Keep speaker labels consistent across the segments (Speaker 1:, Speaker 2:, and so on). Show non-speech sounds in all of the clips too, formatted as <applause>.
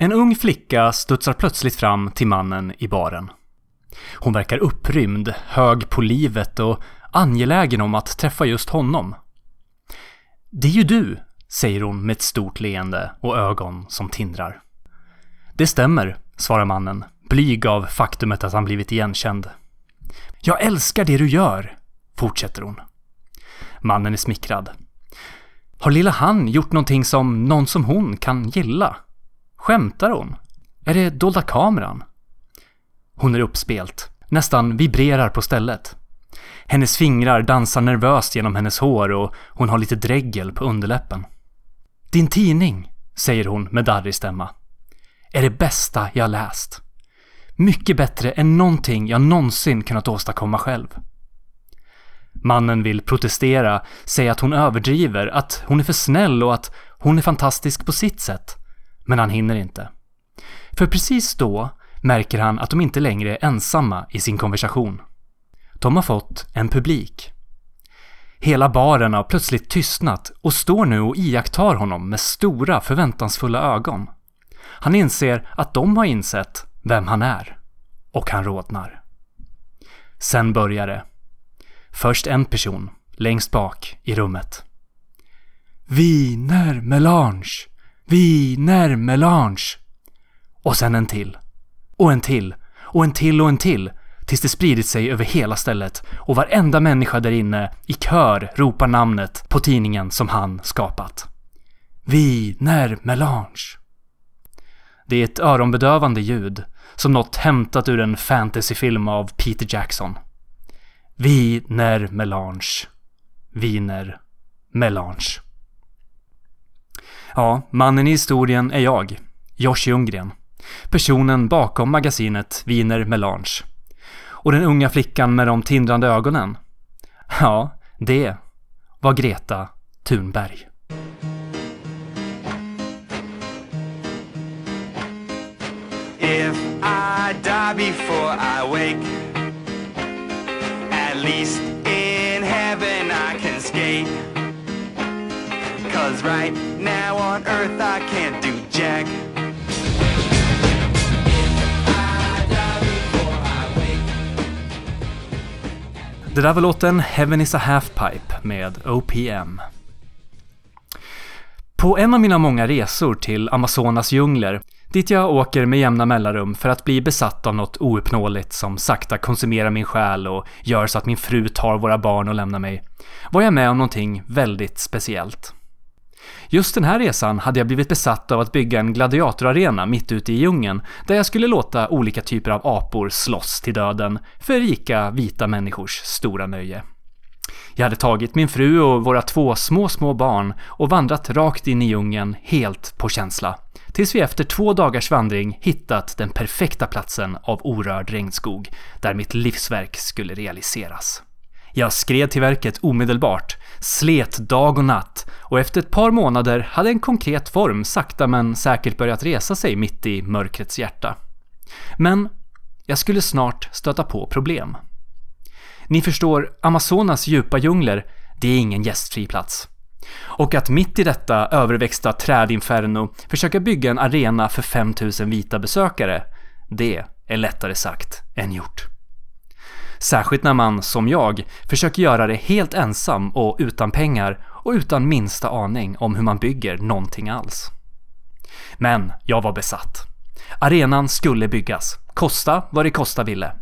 Speaker 1: En ung flicka studsar plötsligt fram till mannen i baren. Hon verkar upprymd, hög på livet och angelägen om att träffa just honom. Det är ju du, säger hon med ett stort leende och ögon som tindrar. Det stämmer, svarar mannen, blyg av faktumet att han blivit igenkänd. Jag älskar det du gör, fortsätter hon. Mannen är smickrad. Har lilla han gjort någonting som någon som hon kan gilla? Skämtar hon? Är det dolda kameran? Hon är uppspelt, nästan vibrerar på stället. Hennes fingrar dansar nervöst genom hennes hår och hon har lite dregel på underläppen. Din tidning, säger hon med darrig stämma, är det bästa jag läst. Mycket bättre än någonting jag någonsin kunnat åstadkomma själv. Mannen vill protestera, säga att hon överdriver, att hon är för snäll och att hon är fantastisk på sitt sätt. Men han hinner inte. För precis då märker han att de inte längre är ensamma i sin konversation. De har fått en publik. Hela baren har plötsligt tystnat och står nu och iakttar honom med stora förväntansfulla ögon. Han inser att de har insett vem han är. Och han rodnar. Sen börjar det. Först en person, längst bak i rummet. Viner melange, viner melange. Och sen en till. Och en till. Och en till och en till. Tills det spridit sig över hela stället och varenda människa där inne i kör ropar namnet på tidningen som han skapat. Viner melange. Det är ett öronbedövande ljud, som något hämtat ur en fantasyfilm av Peter Jackson. Wiener melange. Wiener melange. Ja, mannen i historien är jag, Josh Ljunggren. Personen bakom magasinet Viner Melange. Och den unga flickan med de tindrande ögonen? Ja, det var Greta Thunberg. If I die before I wake At least in heaven I can skate Cause right earth I can't do jack Det där var låten Heaven is a Halfpipe med OPM. På en av mina många resor till Amazonas djungler, dit jag åker med jämna mellanrum för att bli besatt av något ouppnåeligt som sakta konsumerar min själ och gör så att min fru tar våra barn och lämnar mig, var jag med om någonting väldigt speciellt. Just den här resan hade jag blivit besatt av att bygga en gladiatorarena mitt ute i djungeln, där jag skulle låta olika typer av apor slåss till döden för rika vita människors stora nöje. Jag hade tagit min fru och våra två små, små barn och vandrat rakt in i djungeln helt på känsla. Tills vi efter två dagars vandring hittat den perfekta platsen av orörd regnskog, där mitt livsverk skulle realiseras. Jag skred till verket omedelbart, slet dag och natt och efter ett par månader hade en konkret form sakta men säkert börjat resa sig mitt i mörkrets hjärta. Men jag skulle snart stöta på problem. Ni förstår, Amazonas djupa djungler, det är ingen gästfri plats. Och att mitt i detta överväxta trädinferno försöka bygga en arena för 5000 vita besökare, det är lättare sagt än gjort. Särskilt när man, som jag, försöker göra det helt ensam och utan pengar och utan minsta aning om hur man bygger någonting alls. Men jag var besatt. Arenan skulle byggas, kosta vad det kosta ville.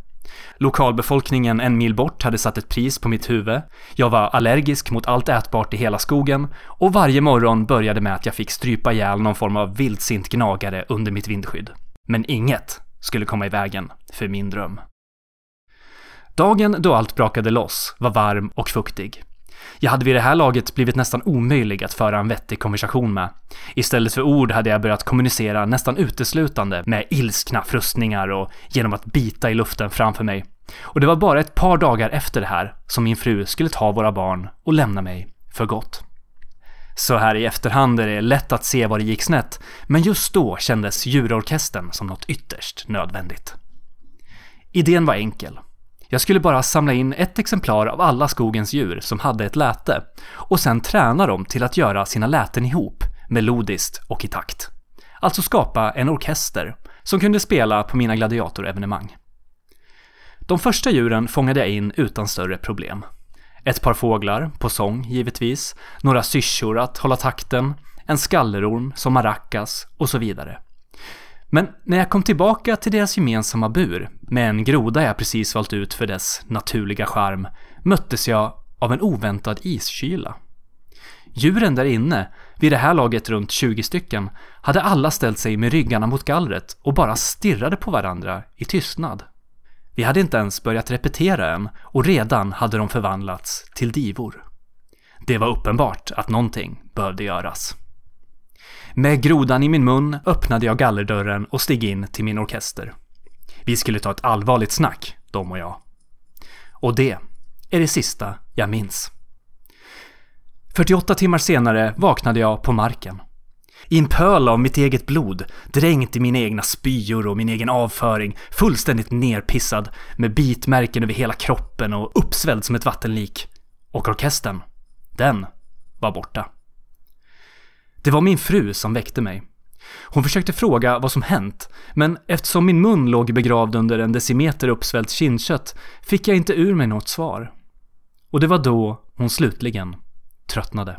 Speaker 1: Lokalbefolkningen en mil bort hade satt ett pris på mitt huvud. Jag var allergisk mot allt ätbart i hela skogen och varje morgon började med att jag fick strypa ihjäl någon form av vildsint gnagare under mitt vindskydd. Men inget skulle komma i vägen för min dröm. Dagen då allt brakade loss var varm och fuktig. Jag hade vid det här laget blivit nästan omöjlig att föra en vettig konversation med. Istället för ord hade jag börjat kommunicera nästan uteslutande med ilskna frustningar och genom att bita i luften framför mig. Och det var bara ett par dagar efter det här som min fru skulle ta våra barn och lämna mig för gott. Så här i efterhand är det lätt att se var det gick snett, men just då kändes djurorkestern som något ytterst nödvändigt. Idén var enkel. Jag skulle bara samla in ett exemplar av alla skogens djur som hade ett läte och sen träna dem till att göra sina läten ihop, melodiskt och i takt. alltså skapa en orkester som kunde spela på mina gladiatorevenemang. De första djuren fångade jag in utan större problem. Ett par fåglar, på sång givetvis, några syrsor att hålla takten, en skallerorm som maracas och så vidare. Men när jag kom tillbaka till deras gemensamma bur, med en groda jag precis valt ut för dess naturliga charm, möttes jag av en oväntad iskyla. Djuren där inne, vid det här laget runt 20 stycken, hade alla ställt sig med ryggarna mot gallret och bara stirrade på varandra i tystnad. Vi hade inte ens börjat repetera än och redan hade de förvandlats till divor. Det var uppenbart att någonting behövde göras. Med grodan i min mun öppnade jag gallerdörren och steg in till min orkester. Vi skulle ta ett allvarligt snack, de och jag. Och det är det sista jag minns. 48 timmar senare vaknade jag på marken. I en pöl av mitt eget blod, dränkt i mina egna spyor och min egen avföring, fullständigt nerpissad, med bitmärken över hela kroppen och uppsvälld som ett vattenlik. Och orkestern, den var borta. Det var min fru som väckte mig. Hon försökte fråga vad som hänt, men eftersom min mun låg begravd under en decimeter uppsvällt kindkött fick jag inte ur mig något svar. Och det var då hon slutligen tröttnade.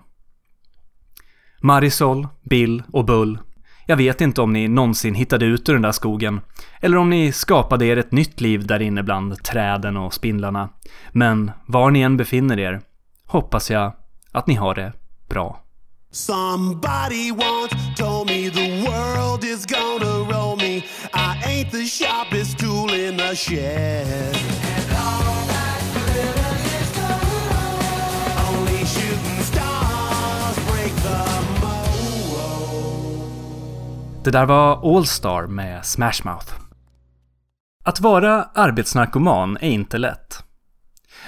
Speaker 1: Marisol, Bill och Bull. Jag vet inte om ni någonsin hittade ut ur den där skogen, eller om ni skapade er ett nytt liv där inne bland träden och spindlarna. Men var ni än befinner er, hoppas jag att ni har det bra. Somebody once told me the world is gonna roll me I ain't the sharpest tool in the shed Det där var Allstar med Smash Mouth. Att vara arbetsnarkoman är inte lätt.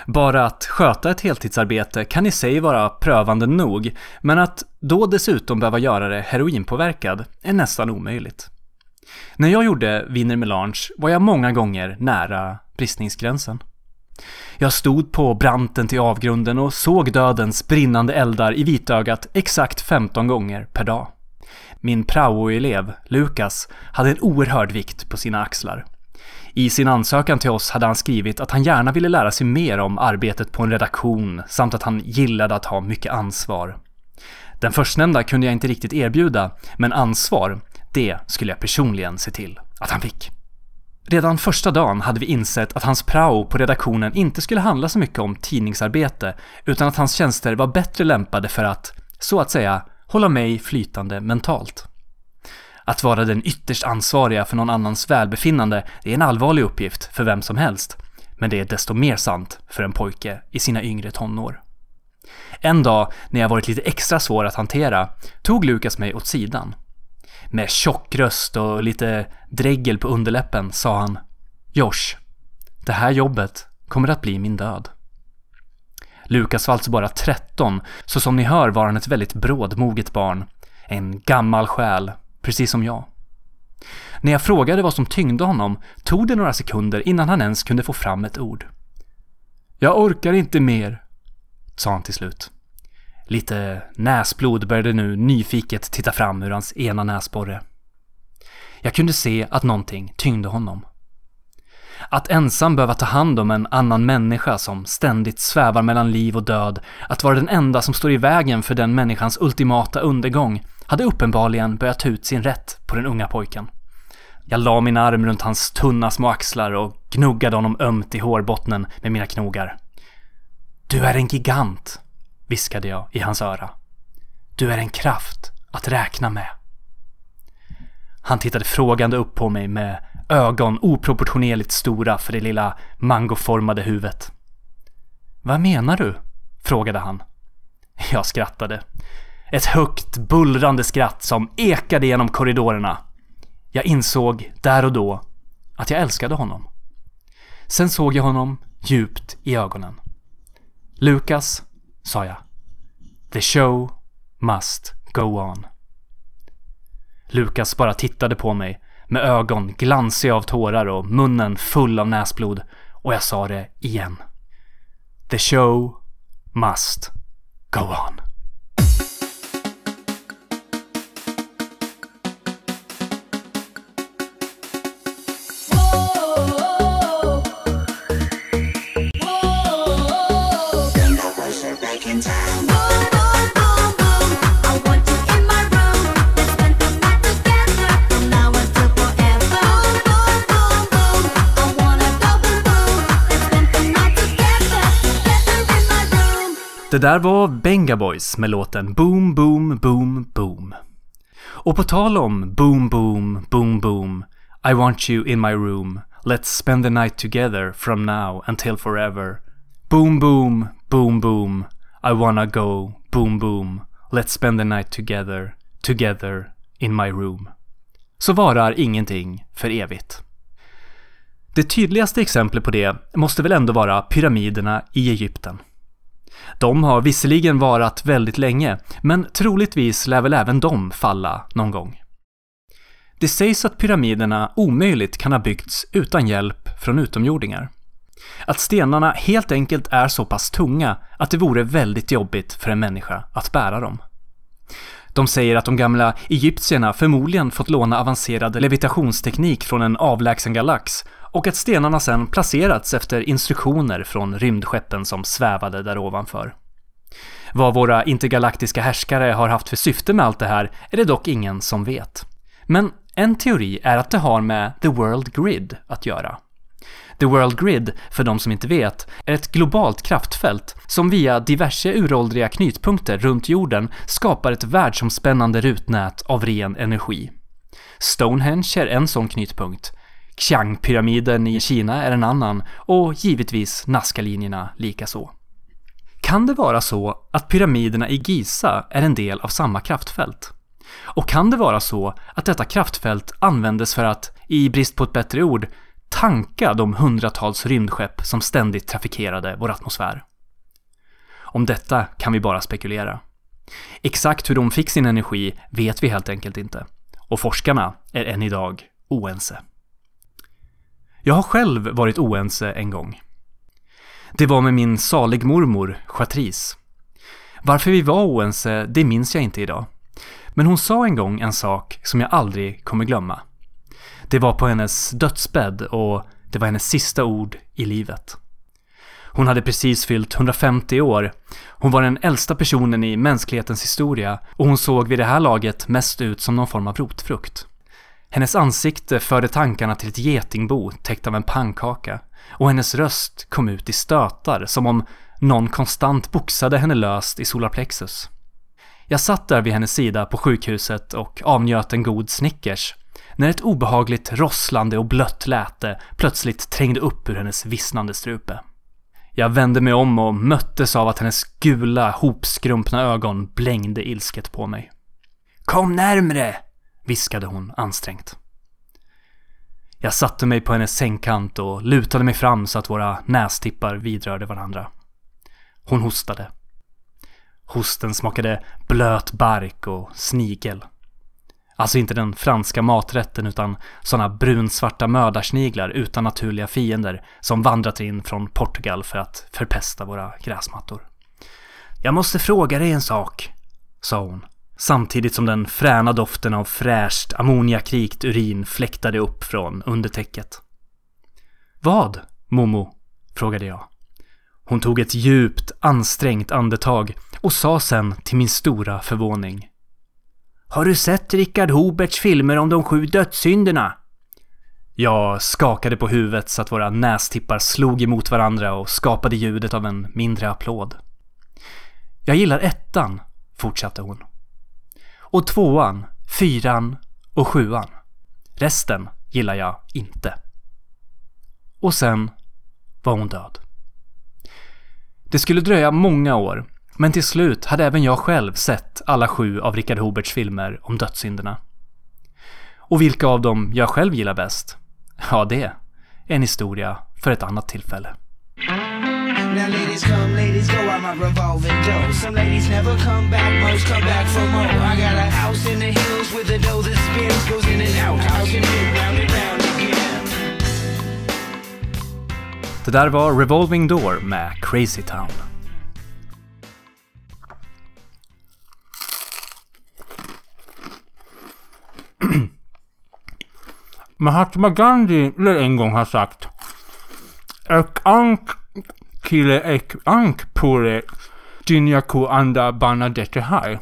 Speaker 1: Bara att sköta ett heltidsarbete kan i sig vara prövande nog, men att då dessutom behöva göra det heroinpåverkad är nästan omöjligt. När jag gjorde Wiener Melange var jag många gånger nära bristningsgränsen. Jag stod på branten till avgrunden och såg dödens brinnande eldar i vitögat exakt 15 gånger per dag. Min praoelev, Lukas, hade en oerhörd vikt på sina axlar. I sin ansökan till oss hade han skrivit att han gärna ville lära sig mer om arbetet på en redaktion samt att han gillade att ha mycket ansvar. Den förstnämnda kunde jag inte riktigt erbjuda, men ansvar, det skulle jag personligen se till att han fick. Redan första dagen hade vi insett att hans prao på redaktionen inte skulle handla så mycket om tidningsarbete, utan att hans tjänster var bättre lämpade för att, så att säga, hålla mig flytande mentalt. Att vara den ytterst ansvariga för någon annans välbefinnande är en allvarlig uppgift för vem som helst, men det är desto mer sant för en pojke i sina yngre tonår. En dag, när jag varit lite extra svår att hantera, tog Lukas mig åt sidan. Med tjock röst och lite dregel på underläppen sa han Josh, det här jobbet kommer att bli min död. Lukas var alltså bara 13, så som ni hör var han ett väldigt brådmoget barn. En gammal själ, precis som jag. När jag frågade vad som tyngde honom tog det några sekunder innan han ens kunde få fram ett ord. Jag orkar inte mer, sa han till slut. Lite näsblod började nu nyfiket titta fram ur hans ena näsborre. Jag kunde se att någonting tyngde honom. Att ensam behöva ta hand om en annan människa som ständigt svävar mellan liv och död, att vara den enda som står i vägen för den människans ultimata undergång, hade uppenbarligen börjat ta ut sin rätt på den unga pojken. Jag la min arm runt hans tunna små axlar och gnuggade honom ömt i hårbottnen med mina knogar. Du är en gigant, viskade jag i hans öra. Du är en kraft att räkna med. Han tittade frågande upp på mig med ögon oproportionerligt stora för det lilla mangoformade huvudet. Vad menar du? frågade han. Jag skrattade. Ett högt, bullrande skratt som ekade genom korridorerna. Jag insåg där och då att jag älskade honom. Sen såg jag honom djupt i ögonen. Lukas, sa jag. The show must go on. Lukas bara tittade på mig med ögon glansiga av tårar och munnen full av näsblod och jag sa det igen. The show must go on. Det där var Benga Boys med låten Boom Boom Boom Boom. Och på tal om Boom Boom Boom Boom I want you in my room Let's spend the night together from now until forever Boom boom boom boom I wanna go boom boom Let's spend the night together Together in my room Så varar ingenting för evigt. Det tydligaste exemplet på det måste väl ändå vara pyramiderna i Egypten. De har visserligen varat väldigt länge, men troligtvis lär väl även de falla någon gång. Det sägs att pyramiderna omöjligt kan ha byggts utan hjälp från utomjordingar. Att stenarna helt enkelt är så pass tunga att det vore väldigt jobbigt för en människa att bära dem. De säger att de gamla egyptierna förmodligen fått låna avancerad levitationsteknik från en avlägsen galax och att stenarna sedan placerats efter instruktioner från rymdskeppen som svävade där ovanför. Vad våra intergalaktiska härskare har haft för syfte med allt det här är det dock ingen som vet. Men en teori är att det har med The World Grid att göra. The World Grid, för de som inte vet, är ett globalt kraftfält som via diverse uråldriga knytpunkter runt jorden skapar ett världsomspännande rutnät av ren energi. Stonehenge är en sån knytpunkt, Xiang-pyramiden i Kina är en annan och givetvis Nazca-linjerna likaså. Kan det vara så att pyramiderna i Giza är en del av samma kraftfält? Och kan det vara så att detta kraftfält användes för att, i brist på ett bättre ord, tanka de hundratals rymdskepp som ständigt trafikerade vår atmosfär? Om detta kan vi bara spekulera. Exakt hur de fick sin energi vet vi helt enkelt inte. Och forskarna är än idag oense. Jag har själv varit oense en gång. Det var med min salig mormor, Chatrice. Varför vi var oense, det minns jag inte idag. Men hon sa en gång en sak som jag aldrig kommer glömma. Det var på hennes dödsbädd och det var hennes sista ord i livet. Hon hade precis fyllt 150 år. Hon var den äldsta personen i mänsklighetens historia och hon såg vid det här laget mest ut som någon form av rotfrukt. Hennes ansikte förde tankarna till ett getingbo täckt av en pannkaka och hennes röst kom ut i stötar som om någon konstant boxade henne löst i solarplexus. Jag satt där vid hennes sida på sjukhuset och avnjöt en god Snickers när ett obehagligt rosslande och blött läte plötsligt trängde upp ur hennes vissnande strupe. Jag vände mig om och möttes av att hennes gula, hopskrumpna ögon blängde ilsket på mig. Kom närmre! viskade hon ansträngt. Jag satte mig på hennes sängkant och lutade mig fram så att våra nästippar vidrörde varandra. Hon hostade. Hosten smakade blöt bark och snigel. Alltså inte den franska maträtten utan sådana brunsvarta mördarsniglar utan naturliga fiender som vandrat in från Portugal för att förpesta våra gräsmattor. Jag måste fråga dig en sak, sa hon samtidigt som den fräna doften av fräscht ammoniakrikt urin fläktade upp från undertäcket. Vad, Momo? frågade jag. Hon tog ett djupt, ansträngt andetag och sa sen till min stora förvåning. Har du sett Richard Hoberts filmer om de sju dödssynderna? Jag skakade på huvudet så att våra nästippar slog emot varandra och skapade ljudet av en mindre applåd. Jag gillar ettan, fortsatte hon och tvåan, fyran och sjuan. Resten gillar jag inte. Och sen var hon död. Det skulle dröja många år, men till slut hade även jag själv sett alla sju av Richard Hoberts filmer om dödssynderna. Och vilka av dem jag själv gillar bäst? Ja, det är en historia för ett annat tillfälle. Now ladies come, ladies go, I'm a revolving door. Some ladies never come back, most come back for more. I got a house in the hills with a dough that spins, goes in and out, house and in, round and round again. Det där var Revolving Door med Crazy Town. <clears throat>
Speaker 2: Mahatma Gandhi lär en gång ha sagt Ek ank kille ek ank pure dinyaku anda banadette hai.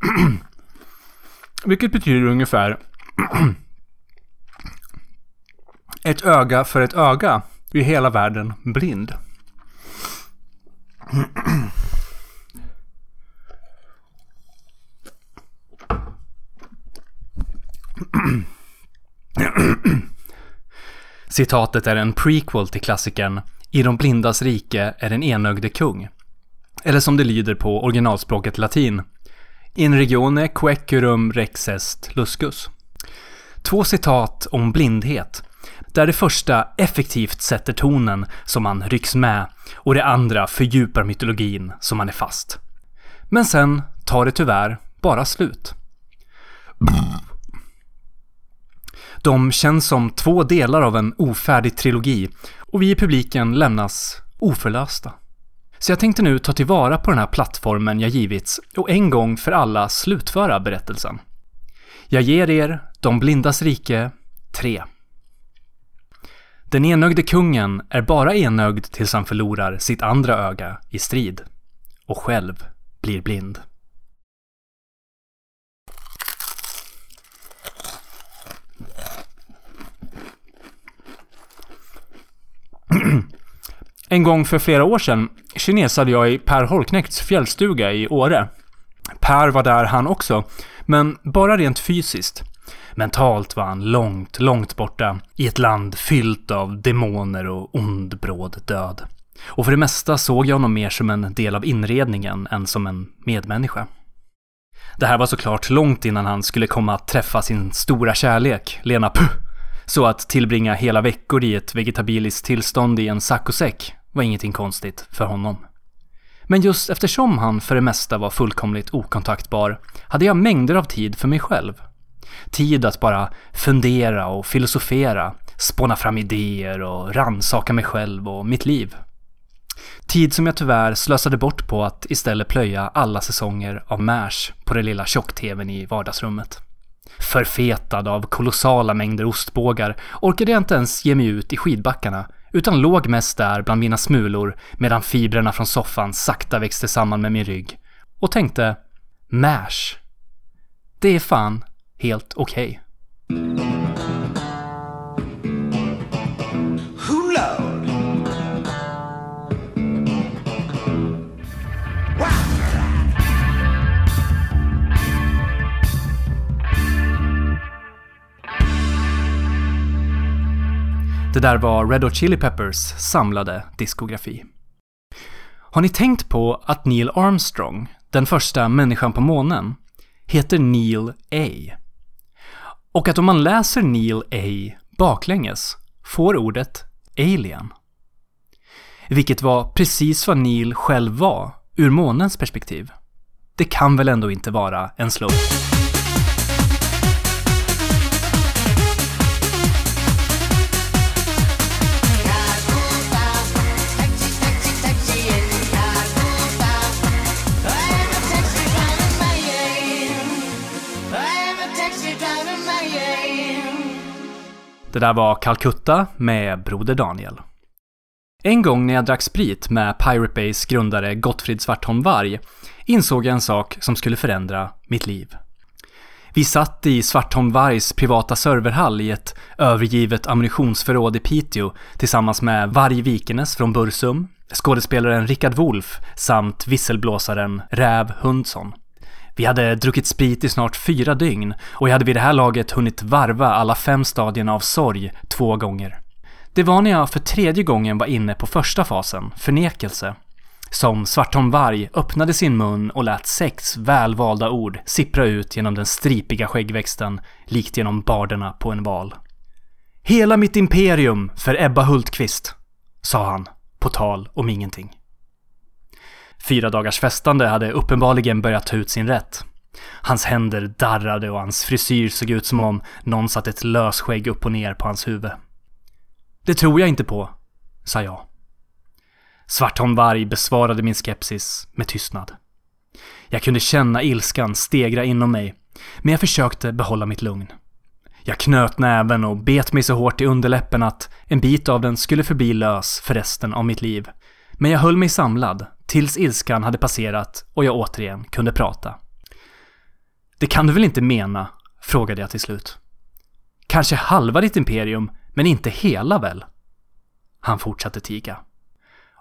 Speaker 2: <clears throat> Vilket betyder ungefär <clears throat> ett öga för ett öga är hela världen blind.
Speaker 1: Citatet är en prequel till klassikern I de blindas rike är den enögde kung. Eller som det lyder på originalspråket latin. In regione quecurum rex est luscus. Två citat om blindhet, där det första effektivt sätter tonen som man rycks med och det andra fördjupar mytologin som man är fast. Men sen tar det tyvärr bara slut. De känns som två delar av en ofärdig trilogi och vi i publiken lämnas oförlösta. Så jag tänkte nu ta tillvara på den här plattformen jag givits och en gång för alla slutföra berättelsen. Jag ger er De blindas rike 3. Den enögde kungen är bara enögd tills han förlorar sitt andra öga i strid. Och själv blir blind. En gång för flera år sedan kinesade jag i Per Holknekts fjällstuga i Åre. Per var där han också, men bara rent fysiskt. Mentalt var han långt, långt borta i ett land fyllt av demoner och ond bråd död. Och för det mesta såg jag honom mer som en del av inredningen än som en medmänniska. Det här var såklart långt innan han skulle komma att träffa sin stora kärlek, Lena Puh. Så att tillbringa hela veckor i ett vegetabiliskt tillstånd i en saccosäck var ingenting konstigt för honom. Men just eftersom han för det mesta var fullkomligt okontaktbar hade jag mängder av tid för mig själv. Tid att bara fundera och filosofera, spåna fram idéer och ransaka mig själv och mitt liv. Tid som jag tyvärr slösade bort på att istället plöja alla säsonger av MASH på den lilla tjock-tvn i vardagsrummet. Förfetad av kolossala mängder ostbågar orkade jag inte ens ge mig ut i skidbackarna utan låg mest där bland mina smulor medan fibrerna från soffan sakta växte samman med min rygg och tänkte MASH. Det är fan helt okej. Okay. Det där var Red Hot Chili Peppers samlade diskografi. Har ni tänkt på att Neil Armstrong, den första människan på månen, heter Neil A? Och att om man läser Neil A baklänges får ordet alien. Vilket var precis vad Neil själv var ur månens perspektiv. Det kan väl ändå inte vara en slump? Det där var Calcutta med Broder Daniel. En gång när jag drack sprit med Pirate Bays grundare Gottfrid Svartholm Varg insåg jag en sak som skulle förändra mitt liv. Vi satt i Svartholm Vargs privata serverhall i ett övergivet ammunitionsförråd i Piteå tillsammans med Varg Vikenes från Bursum, skådespelaren Rickard Wolff samt visselblåsaren Räv Hundsson. Vi hade druckit sprit i snart fyra dygn och jag hade vid det här laget hunnit varva alla fem stadierna av sorg två gånger. Det var när jag för tredje gången var inne på första fasen, förnekelse, som Svartholm Varg öppnade sin mun och lät sex välvalda ord sippra ut genom den stripiga skäggväxten, likt genom barderna på en val. Hela mitt imperium för Ebba Hultqvist, sa han, på tal om ingenting. Fyra dagars festande hade uppenbarligen börjat ta ut sin rätt. Hans händer darrade och hans frisyr såg ut som om någon satt ett lösskägg upp och ner på hans huvud. Det tror jag inte på, sa jag. Svartholm Varg besvarade min skepsis med tystnad. Jag kunde känna ilskan stegra inom mig, men jag försökte behålla mitt lugn. Jag knöt näven och bet mig så hårt i underläppen att en bit av den skulle förbli lös för resten av mitt liv. Men jag höll mig samlad tills ilskan hade passerat och jag återigen kunde prata. Det kan du väl inte mena? frågade jag till slut. Kanske halva ditt imperium, men inte hela väl? Han fortsatte tiga.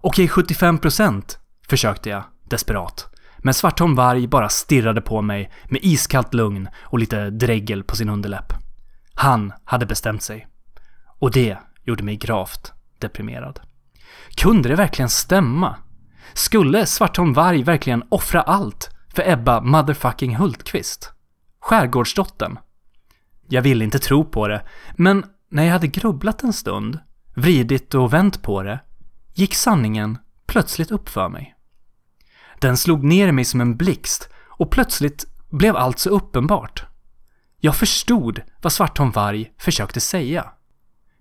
Speaker 1: Okej, 75 procent, försökte jag, desperat. Men Svartholm Varg bara stirrade på mig med iskallt lugn och lite dregel på sin underläpp. Han hade bestämt sig. Och det gjorde mig gravt deprimerad. Kunde det verkligen stämma? Skulle Svartholm Varg verkligen offra allt för Ebba motherfucking Hultqvist? Skärgårdsdottern? Jag ville inte tro på det, men när jag hade grubblat en stund, vridit och vänt på det, gick sanningen plötsligt upp för mig. Den slog ner mig som en blixt och plötsligt blev allt så uppenbart. Jag förstod vad Svartholm Varg försökte säga.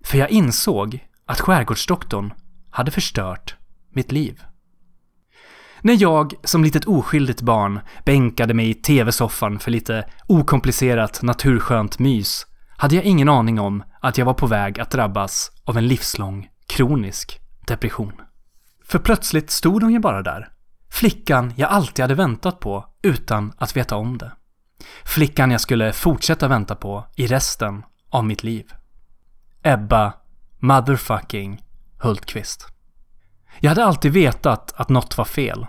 Speaker 1: För jag insåg att skärgårdsdoktorn hade förstört mitt liv. När jag som litet oskyldigt barn bänkade mig i tv-soffan för lite okomplicerat naturskönt mys hade jag ingen aning om att jag var på väg att drabbas av en livslång kronisk depression. För plötsligt stod hon ju bara där. Flickan jag alltid hade väntat på utan att veta om det. Flickan jag skulle fortsätta vänta på i resten av mitt liv. Ebba motherfucking Hultqvist. Jag hade alltid vetat att något var fel.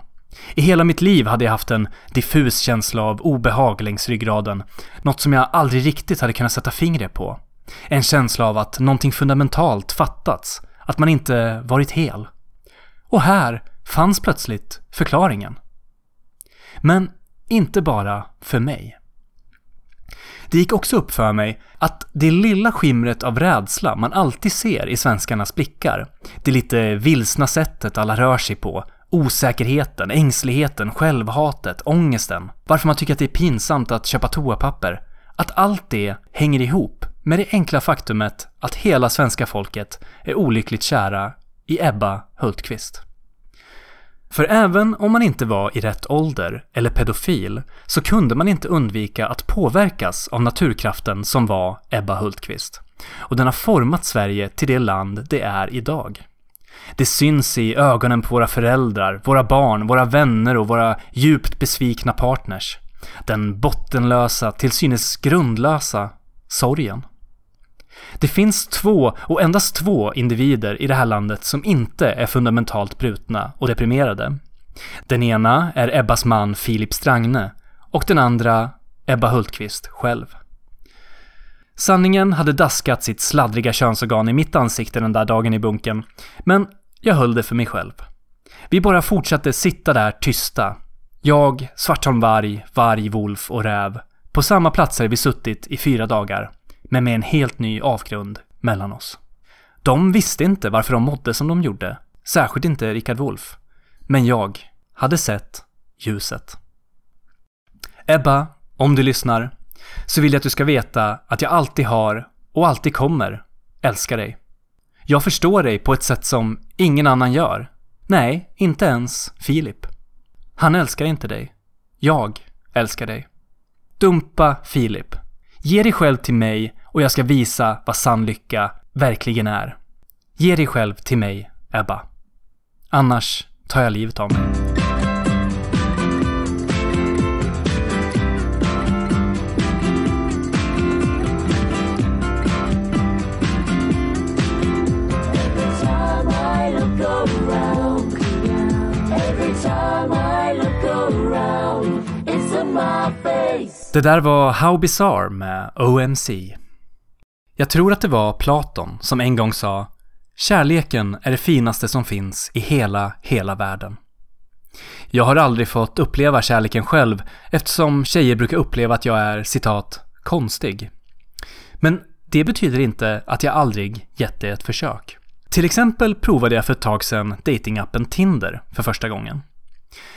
Speaker 1: I hela mitt liv hade jag haft en diffus känsla av obehag längs ryggraden. Något som jag aldrig riktigt hade kunnat sätta fingret på. En känsla av att någonting fundamentalt fattats. Att man inte varit hel. Och här fanns plötsligt förklaringen. Men inte bara för mig. Det gick också upp för mig att det lilla skimret av rädsla man alltid ser i svenskarnas blickar, det lite vilsna sättet alla rör sig på, osäkerheten, ängsligheten, självhatet, ångesten, varför man tycker att det är pinsamt att köpa toapapper, att allt det hänger ihop med det enkla faktumet att hela svenska folket är olyckligt kära i Ebba Hultqvist. För även om man inte var i rätt ålder eller pedofil så kunde man inte undvika att påverkas av naturkraften som var Ebba Hultqvist. Och den har format Sverige till det land det är idag. Det syns i ögonen på våra föräldrar, våra barn, våra vänner och våra djupt besvikna partners. Den bottenlösa, till synes grundlösa, sorgen. Det finns två, och endast två, individer i det här landet som inte är fundamentalt brutna och deprimerade. Den ena är Ebbas man Filip Strangne och den andra Ebba Hultqvist själv. Sanningen hade daskat sitt sladdriga könsorgan i mitt ansikte den där dagen i bunken, men jag höll det för mig själv. Vi bara fortsatte sitta där tysta. Jag, Svartholm Varg, Varg, Wolf och Räv. På samma platser vi suttit i fyra dagar men med en helt ny avgrund mellan oss. De visste inte varför de mådde som de gjorde, särskilt inte Richard Wolff. Men jag hade sett ljuset. Ebba, om du lyssnar, så vill jag att du ska veta att jag alltid har, och alltid kommer, älska dig. Jag förstår dig på ett sätt som ingen annan gör. Nej, inte ens Filip. Han älskar inte dig. Jag älskar dig. Dumpa Filip. Ge dig själv till mig och jag ska visa vad sann lycka verkligen är. Ge dig själv till mig, Ebba. Annars tar jag livet av mig. Det där var How Bizarre med OMC. Jag tror att det var Platon som en gång sa Kärleken är det finaste som finns i hela, hela världen. Jag har aldrig fått uppleva kärleken själv eftersom tjejer brukar uppleva att jag är citat konstig. Men det betyder inte att jag aldrig gett det ett försök. Till exempel provade jag för ett tag sedan datingappen Tinder för första gången.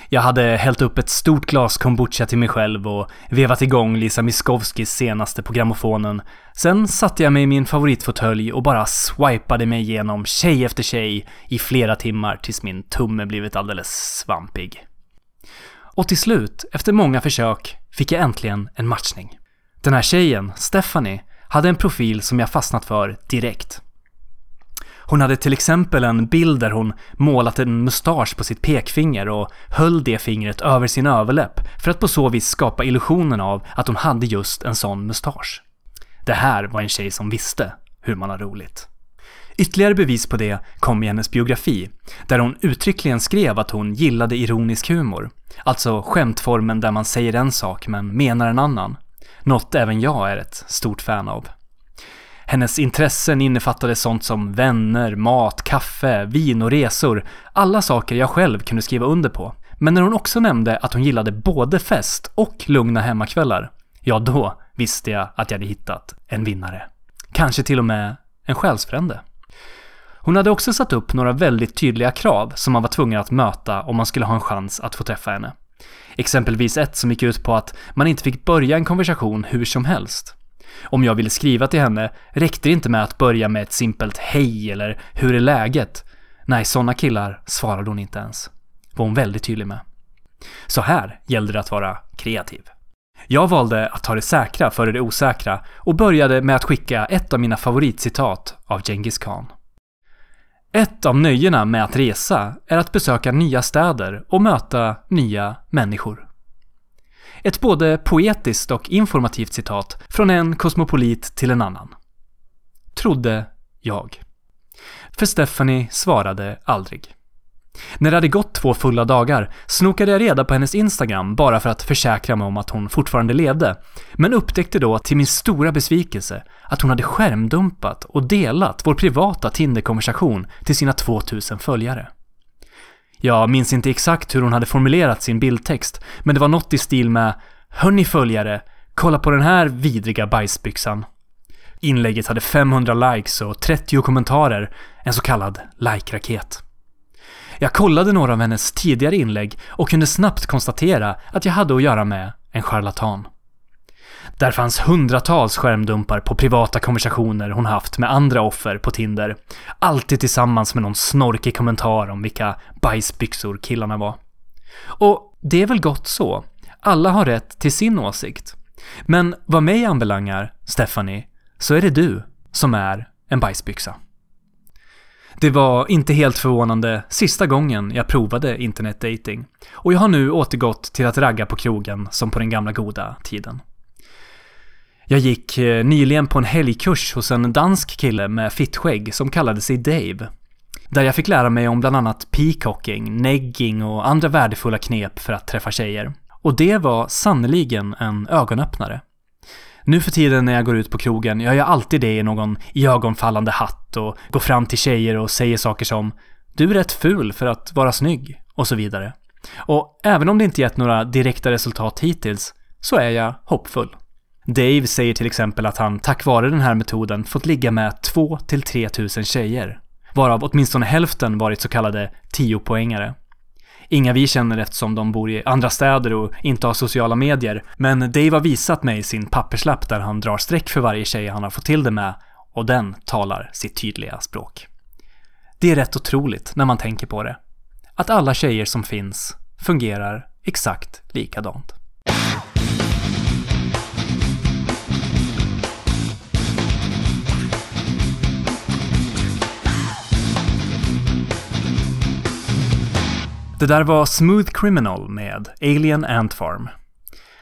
Speaker 1: Jag hade hällt upp ett stort glas kombucha till mig själv och vevat igång Lisa Miskovskis senaste på grammofonen. Sen satte jag mig i min favoritfåtölj och bara swipade mig igenom tjej efter tjej i flera timmar tills min tumme blivit alldeles svampig. Och till slut, efter många försök, fick jag äntligen en matchning. Den här tjejen, Stephanie, hade en profil som jag fastnat för direkt. Hon hade till exempel en bild där hon målat en mustasch på sitt pekfinger och höll det fingret över sin överläpp för att på så vis skapa illusionen av att hon hade just en sån mustasch. Det här var en tjej som visste hur man har roligt. Ytterligare bevis på det kom i hennes biografi, där hon uttryckligen skrev att hon gillade ironisk humor. Alltså skämtformen där man säger en sak men menar en annan. Något även jag är ett stort fan av. Hennes intressen innefattade sånt som vänner, mat, kaffe, vin och resor. Alla saker jag själv kunde skriva under på. Men när hon också nämnde att hon gillade både fest och lugna hemmakvällar, ja då visste jag att jag hade hittat en vinnare. Kanske till och med en själsfrände. Hon hade också satt upp några väldigt tydliga krav som man var tvungen att möta om man skulle ha en chans att få träffa henne. Exempelvis ett som gick ut på att man inte fick börja en konversation hur som helst. Om jag ville skriva till henne räckte det inte med att börja med ett simpelt hej eller hur är läget? Nej, sådana killar svarade hon inte ens. Var hon väldigt tydlig med. Så här gällde det att vara kreativ. Jag valde att ta det säkra före det osäkra och började med att skicka ett av mina favoritcitat av Genghis khan. Ett av nöjena med att resa är att besöka nya städer och möta nya människor. Ett både poetiskt och informativt citat från en kosmopolit till en annan. Trodde jag. För Stephanie svarade aldrig. När det hade gått två fulla dagar snokade jag reda på hennes Instagram bara för att försäkra mig om att hon fortfarande levde, men upptäckte då till min stora besvikelse att hon hade skärmdumpat och delat vår privata Tinder-konversation till sina 2000 följare. Jag minns inte exakt hur hon hade formulerat sin bildtext, men det var något i stil med “Hörni följare, kolla på den här vidriga bajsbyxan”. Inlägget hade 500 likes och 30 kommentarer, en så kallad like-raket. Jag kollade några av hennes tidigare inlägg och kunde snabbt konstatera att jag hade att göra med en charlatan. Där fanns hundratals skärmdumpar på privata konversationer hon haft med andra offer på Tinder. Alltid tillsammans med någon snorkig kommentar om vilka bajsbyxor killarna var. Och det är väl gott så. Alla har rätt till sin åsikt. Men vad mig anbelangar, Stephanie, så är det du som är en bajsbyxa. Det var inte helt förvånande sista gången jag provade internetdating och jag har nu återgått till att ragga på krogen som på den gamla goda tiden. Jag gick eh, nyligen på en helgkurs hos en dansk kille med fittskägg som kallade sig Dave. Där jag fick lära mig om bland annat peacocking, negging och andra värdefulla knep för att träffa tjejer. Och det var sannoliken en ögonöppnare. Nu för tiden när jag går ut på krogen gör jag alltid det i någon iögonfallande hatt och går fram till tjejer och säger saker som “Du är rätt ful för att vara snygg” och så vidare. Och även om det inte gett några direkta resultat hittills så är jag hoppfull. Dave säger till exempel att han tack vare den här metoden fått ligga med 2 till 3 tusen tjejer, varav åtminstone hälften varit så kallade 10-poängare. Inga vi känner eftersom de bor i andra städer och inte har sociala medier, men Dave har visat mig sin papperslapp där han drar streck för varje tjej han har fått till det med och den talar sitt tydliga språk. Det är rätt otroligt när man tänker på det. Att alla tjejer som finns fungerar exakt likadant. Det där var Smooth Criminal med Alien Ant Farm.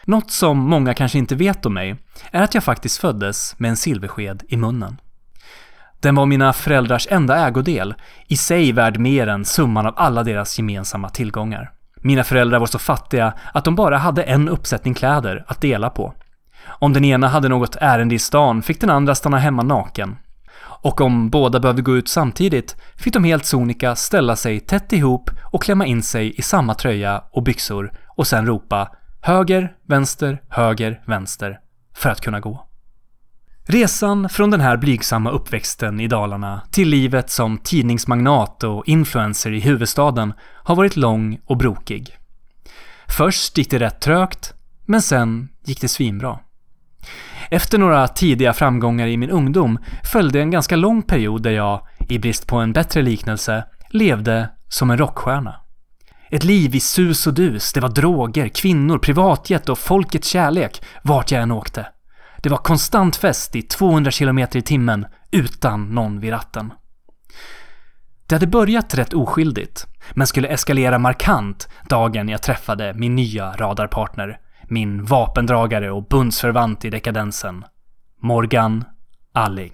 Speaker 1: Något som många kanske inte vet om mig är att jag faktiskt föddes med en silversked i munnen. Den var mina föräldrars enda ägodel, i sig värd mer än summan av alla deras gemensamma tillgångar. Mina föräldrar var så fattiga att de bara hade en uppsättning kläder att dela på. Om den ena hade något ärende i stan fick den andra stanna hemma naken. Och om båda behövde gå ut samtidigt fick de helt sonika ställa sig tätt ihop och klämma in sig i samma tröja och byxor och sen ropa höger, vänster, höger, vänster för att kunna gå. Resan från den här blygsamma uppväxten i Dalarna till livet som tidningsmagnat och influencer i huvudstaden har varit lång och brokig. Först gick det rätt trögt, men sen gick det svinbra. Efter några tidiga framgångar i min ungdom följde en ganska lång period där jag, i brist på en bättre liknelse, levde som en rockstjärna. Ett liv i sus och dus, det var droger, kvinnor, privatjet och folkets kärlek vart jag än åkte. Det var konstant fest i 200 km i timmen utan någon vid ratten. Det hade börjat rätt oskyldigt, men skulle eskalera markant dagen jag träffade min nya radarpartner, min vapendragare och bundsförvant i dekadensen, Morgan Alling.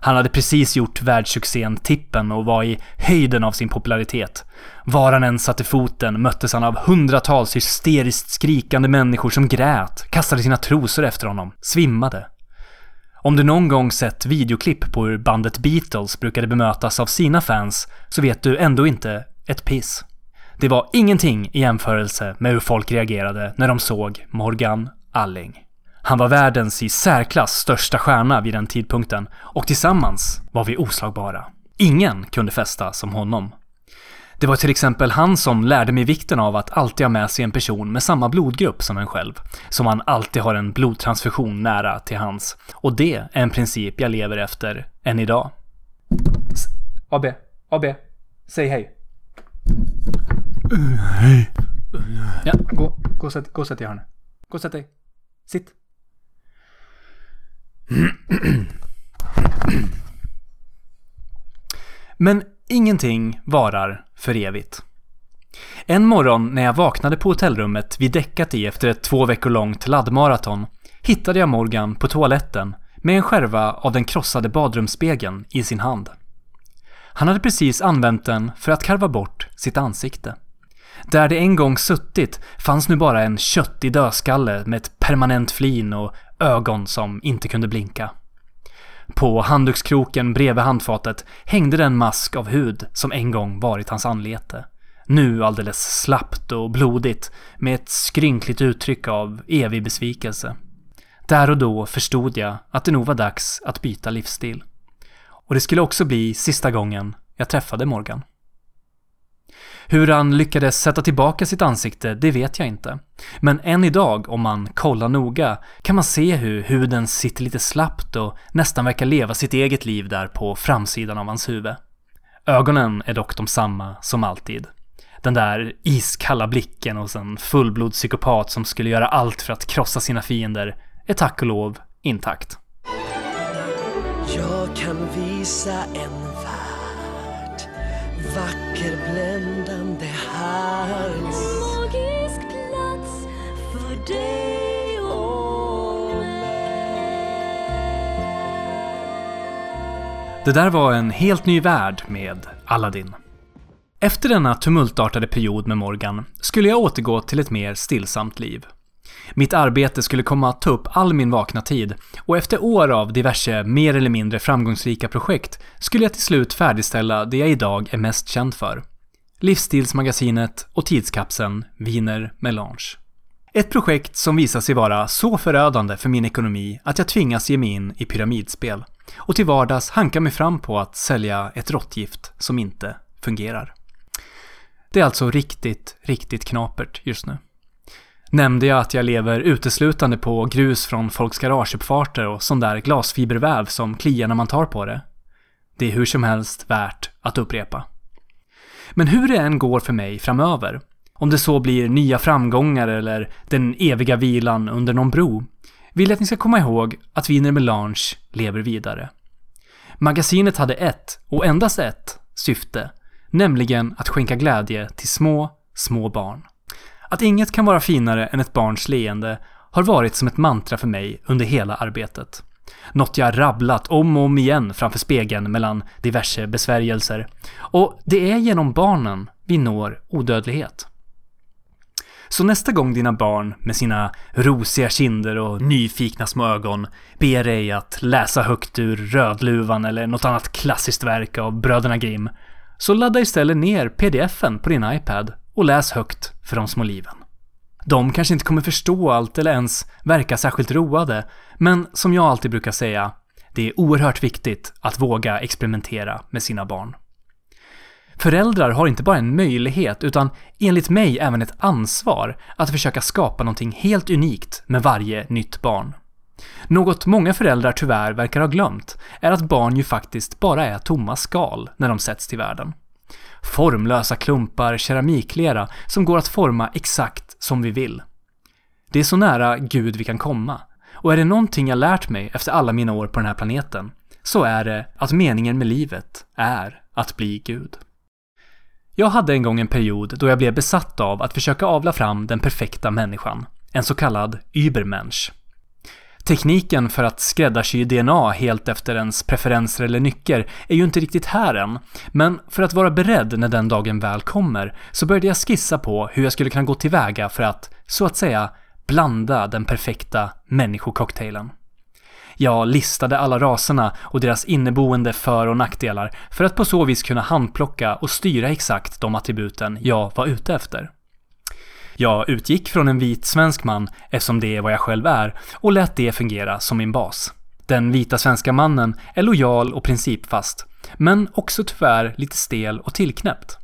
Speaker 1: Han hade precis gjort världssuccén Tippen och var i höjden av sin popularitet. Var han än satte foten möttes han av hundratals hysteriskt skrikande människor som grät, kastade sina trosor efter honom, svimmade. Om du någon gång sett videoklipp på hur bandet Beatles brukade bemötas av sina fans så vet du ändå inte ett piss. Det var ingenting i jämförelse med hur folk reagerade när de såg Morgan Alling. Han var världens i särklass största stjärna vid den tidpunkten och tillsammans var vi oslagbara. Ingen kunde festa som honom. Det var till exempel han som lärde mig vikten av att alltid ha med sig en person med samma blodgrupp som en själv. Så man alltid har en blodtransfusion nära till hans. Och det är en princip jag lever efter än idag. S- AB, AB, säg hej.
Speaker 2: Hej.
Speaker 1: Ja, gå, gå och sätt, gå och sätt dig i hörnet. Gå och sätt dig. Sitt. Men ingenting varar för evigt. En morgon när jag vaknade på hotellrummet vi däckat i efter ett två veckor långt laddmaraton hittade jag Morgan på toaletten med en skärva av den krossade badrumsspegeln i sin hand. Han hade precis använt den för att karva bort sitt ansikte. Där det en gång suttit fanns nu bara en köttig dödskalle med ett permanent flin och ögon som inte kunde blinka. På handdukskroken bredvid handfatet hängde den mask av hud som en gång varit hans anlete. Nu alldeles slappt och blodigt med ett skrynkligt uttryck av evig besvikelse. Där och då förstod jag att det nog var dags att byta livsstil. Och det skulle också bli sista gången jag träffade Morgan. Hur han lyckades sätta tillbaka sitt ansikte, det vet jag inte. Men än idag, om man kollar noga, kan man se hur huden sitter lite slappt och nästan verkar leva sitt eget liv där på framsidan av hans huvud. Ögonen är dock de samma som alltid. Den där iskalla blicken hos en fullblodspsykopat som skulle göra allt för att krossa sina fiender är tack och lov intakt.
Speaker 3: Jag kan visa en värld Vacker, bländande, härlig
Speaker 4: Magisk plats för dig och
Speaker 1: Det där var en helt ny värld med Aladdin. Efter denna tumultartade period med Morgan skulle jag återgå till ett mer stillsamt liv. Mitt arbete skulle komma att ta upp all min vakna tid och efter år av diverse mer eller mindre framgångsrika projekt skulle jag till slut färdigställa det jag idag är mest känd för. Livsstilsmagasinet och tidskapseln Wiener Melange. Ett projekt som visar sig vara så förödande för min ekonomi att jag tvingas ge mig in i pyramidspel och till vardags hanka mig fram på att sälja ett råttgift som inte fungerar. Det är alltså riktigt, riktigt knapert just nu. Nämnde jag att jag lever uteslutande på grus från folks garageuppfarter och sån där glasfiberväv som kliar när man tar på det? Det är hur som helst värt att upprepa. Men hur det än går för mig framöver, om det så blir nya framgångar eller den eviga vilan under någon bro, vill jag att ni ska komma ihåg att Wiener Melange lever vidare. Magasinet hade ett, och endast ett, syfte, nämligen att skänka glädje till små, små barn. Att inget kan vara finare än ett barns leende har varit som ett mantra för mig under hela arbetet. Något jag rabblat om och om igen framför spegeln mellan diverse besvärjelser. Och det är genom barnen vi når odödlighet. Så nästa gång dina barn med sina rosiga kinder och nyfikna små ögon ber dig att läsa högt ur Rödluvan eller något annat klassiskt verk av bröderna Grimm, så ladda istället ner pdf-en på din iPad och läs högt för de små liven. De kanske inte kommer förstå allt eller ens verka särskilt roade, men som jag alltid brukar säga, det är oerhört viktigt att våga experimentera med sina barn. Föräldrar har inte bara en möjlighet, utan enligt mig även ett ansvar att försöka skapa någonting helt unikt med varje nytt barn. Något många föräldrar tyvärr verkar ha glömt är att barn ju faktiskt bara är tomma skal när de sätts till världen. Formlösa klumpar keramiklera som går att forma exakt som vi vill. Det är så nära Gud vi kan komma. Och är det någonting jag lärt mig efter alla mina år på den här planeten, så är det att meningen med livet är att bli Gud. Jag hade en gång en period då jag blev besatt av att försöka avla fram den perfekta människan, en så kallad Übermensch. Tekniken för att skräddarsy DNA helt efter ens preferenser eller nycker är ju inte riktigt här än, men för att vara beredd när den dagen väl kommer så började jag skissa på hur jag skulle kunna gå tillväga för att, så att säga, blanda den perfekta människococktailen. Jag listade alla raserna och deras inneboende för och nackdelar för att på så vis kunna handplocka och styra exakt de attributen jag var ute efter. Jag utgick från en vit svensk man, eftersom det är vad jag själv är, och lät det fungera som min bas. Den vita svenska mannen är lojal och principfast, men också tyvärr lite stel och tillknäppt.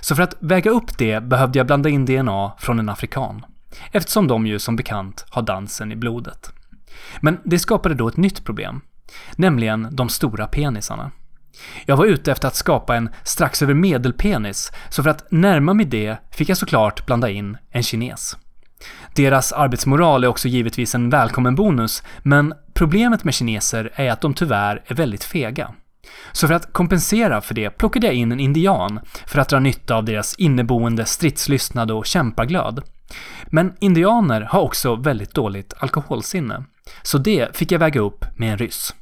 Speaker 1: Så för att väga upp det behövde jag blanda in DNA från en afrikan, eftersom de ju som bekant har dansen i blodet. Men det skapade då ett nytt problem, nämligen de stora penisarna. Jag var ute efter att skapa en strax över medelpenis, så för att närma mig det fick jag såklart blanda in en kines. Deras arbetsmoral är också givetvis en välkommen bonus, men problemet med kineser är att de tyvärr är väldigt fega. Så för att kompensera för det plockade jag in en indian för att dra nytta av deras inneboende stridslystnad och kämpaglöd. Men indianer har också väldigt dåligt alkoholsinne, så det fick jag väga upp med en ryss.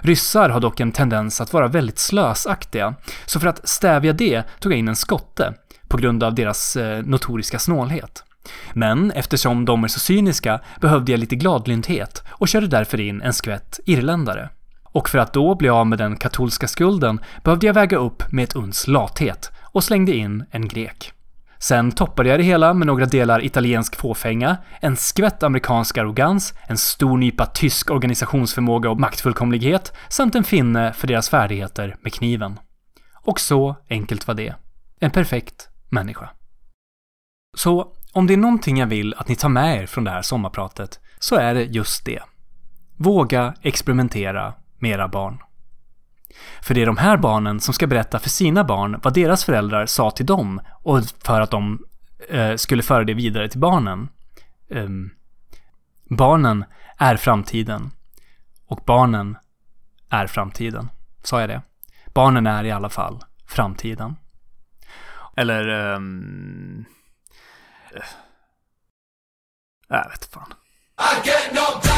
Speaker 1: Ryssar har dock en tendens att vara väldigt slösaktiga, så för att stävja det tog jag in en skotte, på grund av deras eh, notoriska snålhet. Men eftersom de är så cyniska behövde jag lite gladlynthet och körde därför in en skvätt irländare. Och för att då bli av med den katolska skulden behövde jag väga upp med ett uns lathet och slängde in en grek. Sen toppade jag det hela med några delar italiensk fåfänga, en skvätt amerikansk arrogans, en stor nypa tysk organisationsförmåga och maktfullkomlighet samt en finne för deras färdigheter med kniven. Och så enkelt var det. En perfekt människa. Så om det är någonting jag vill att ni tar med er från det här sommarpratet så är det just det. Våga experimentera med era barn. För det är de här barnen som ska berätta för sina barn vad deras föräldrar sa till dem och för att de eh, skulle föra det vidare till barnen. Um, barnen är framtiden. Och barnen är framtiden. Sa jag det? Barnen är i alla fall framtiden. Eller... Um, jag vet fan.
Speaker 5: I get no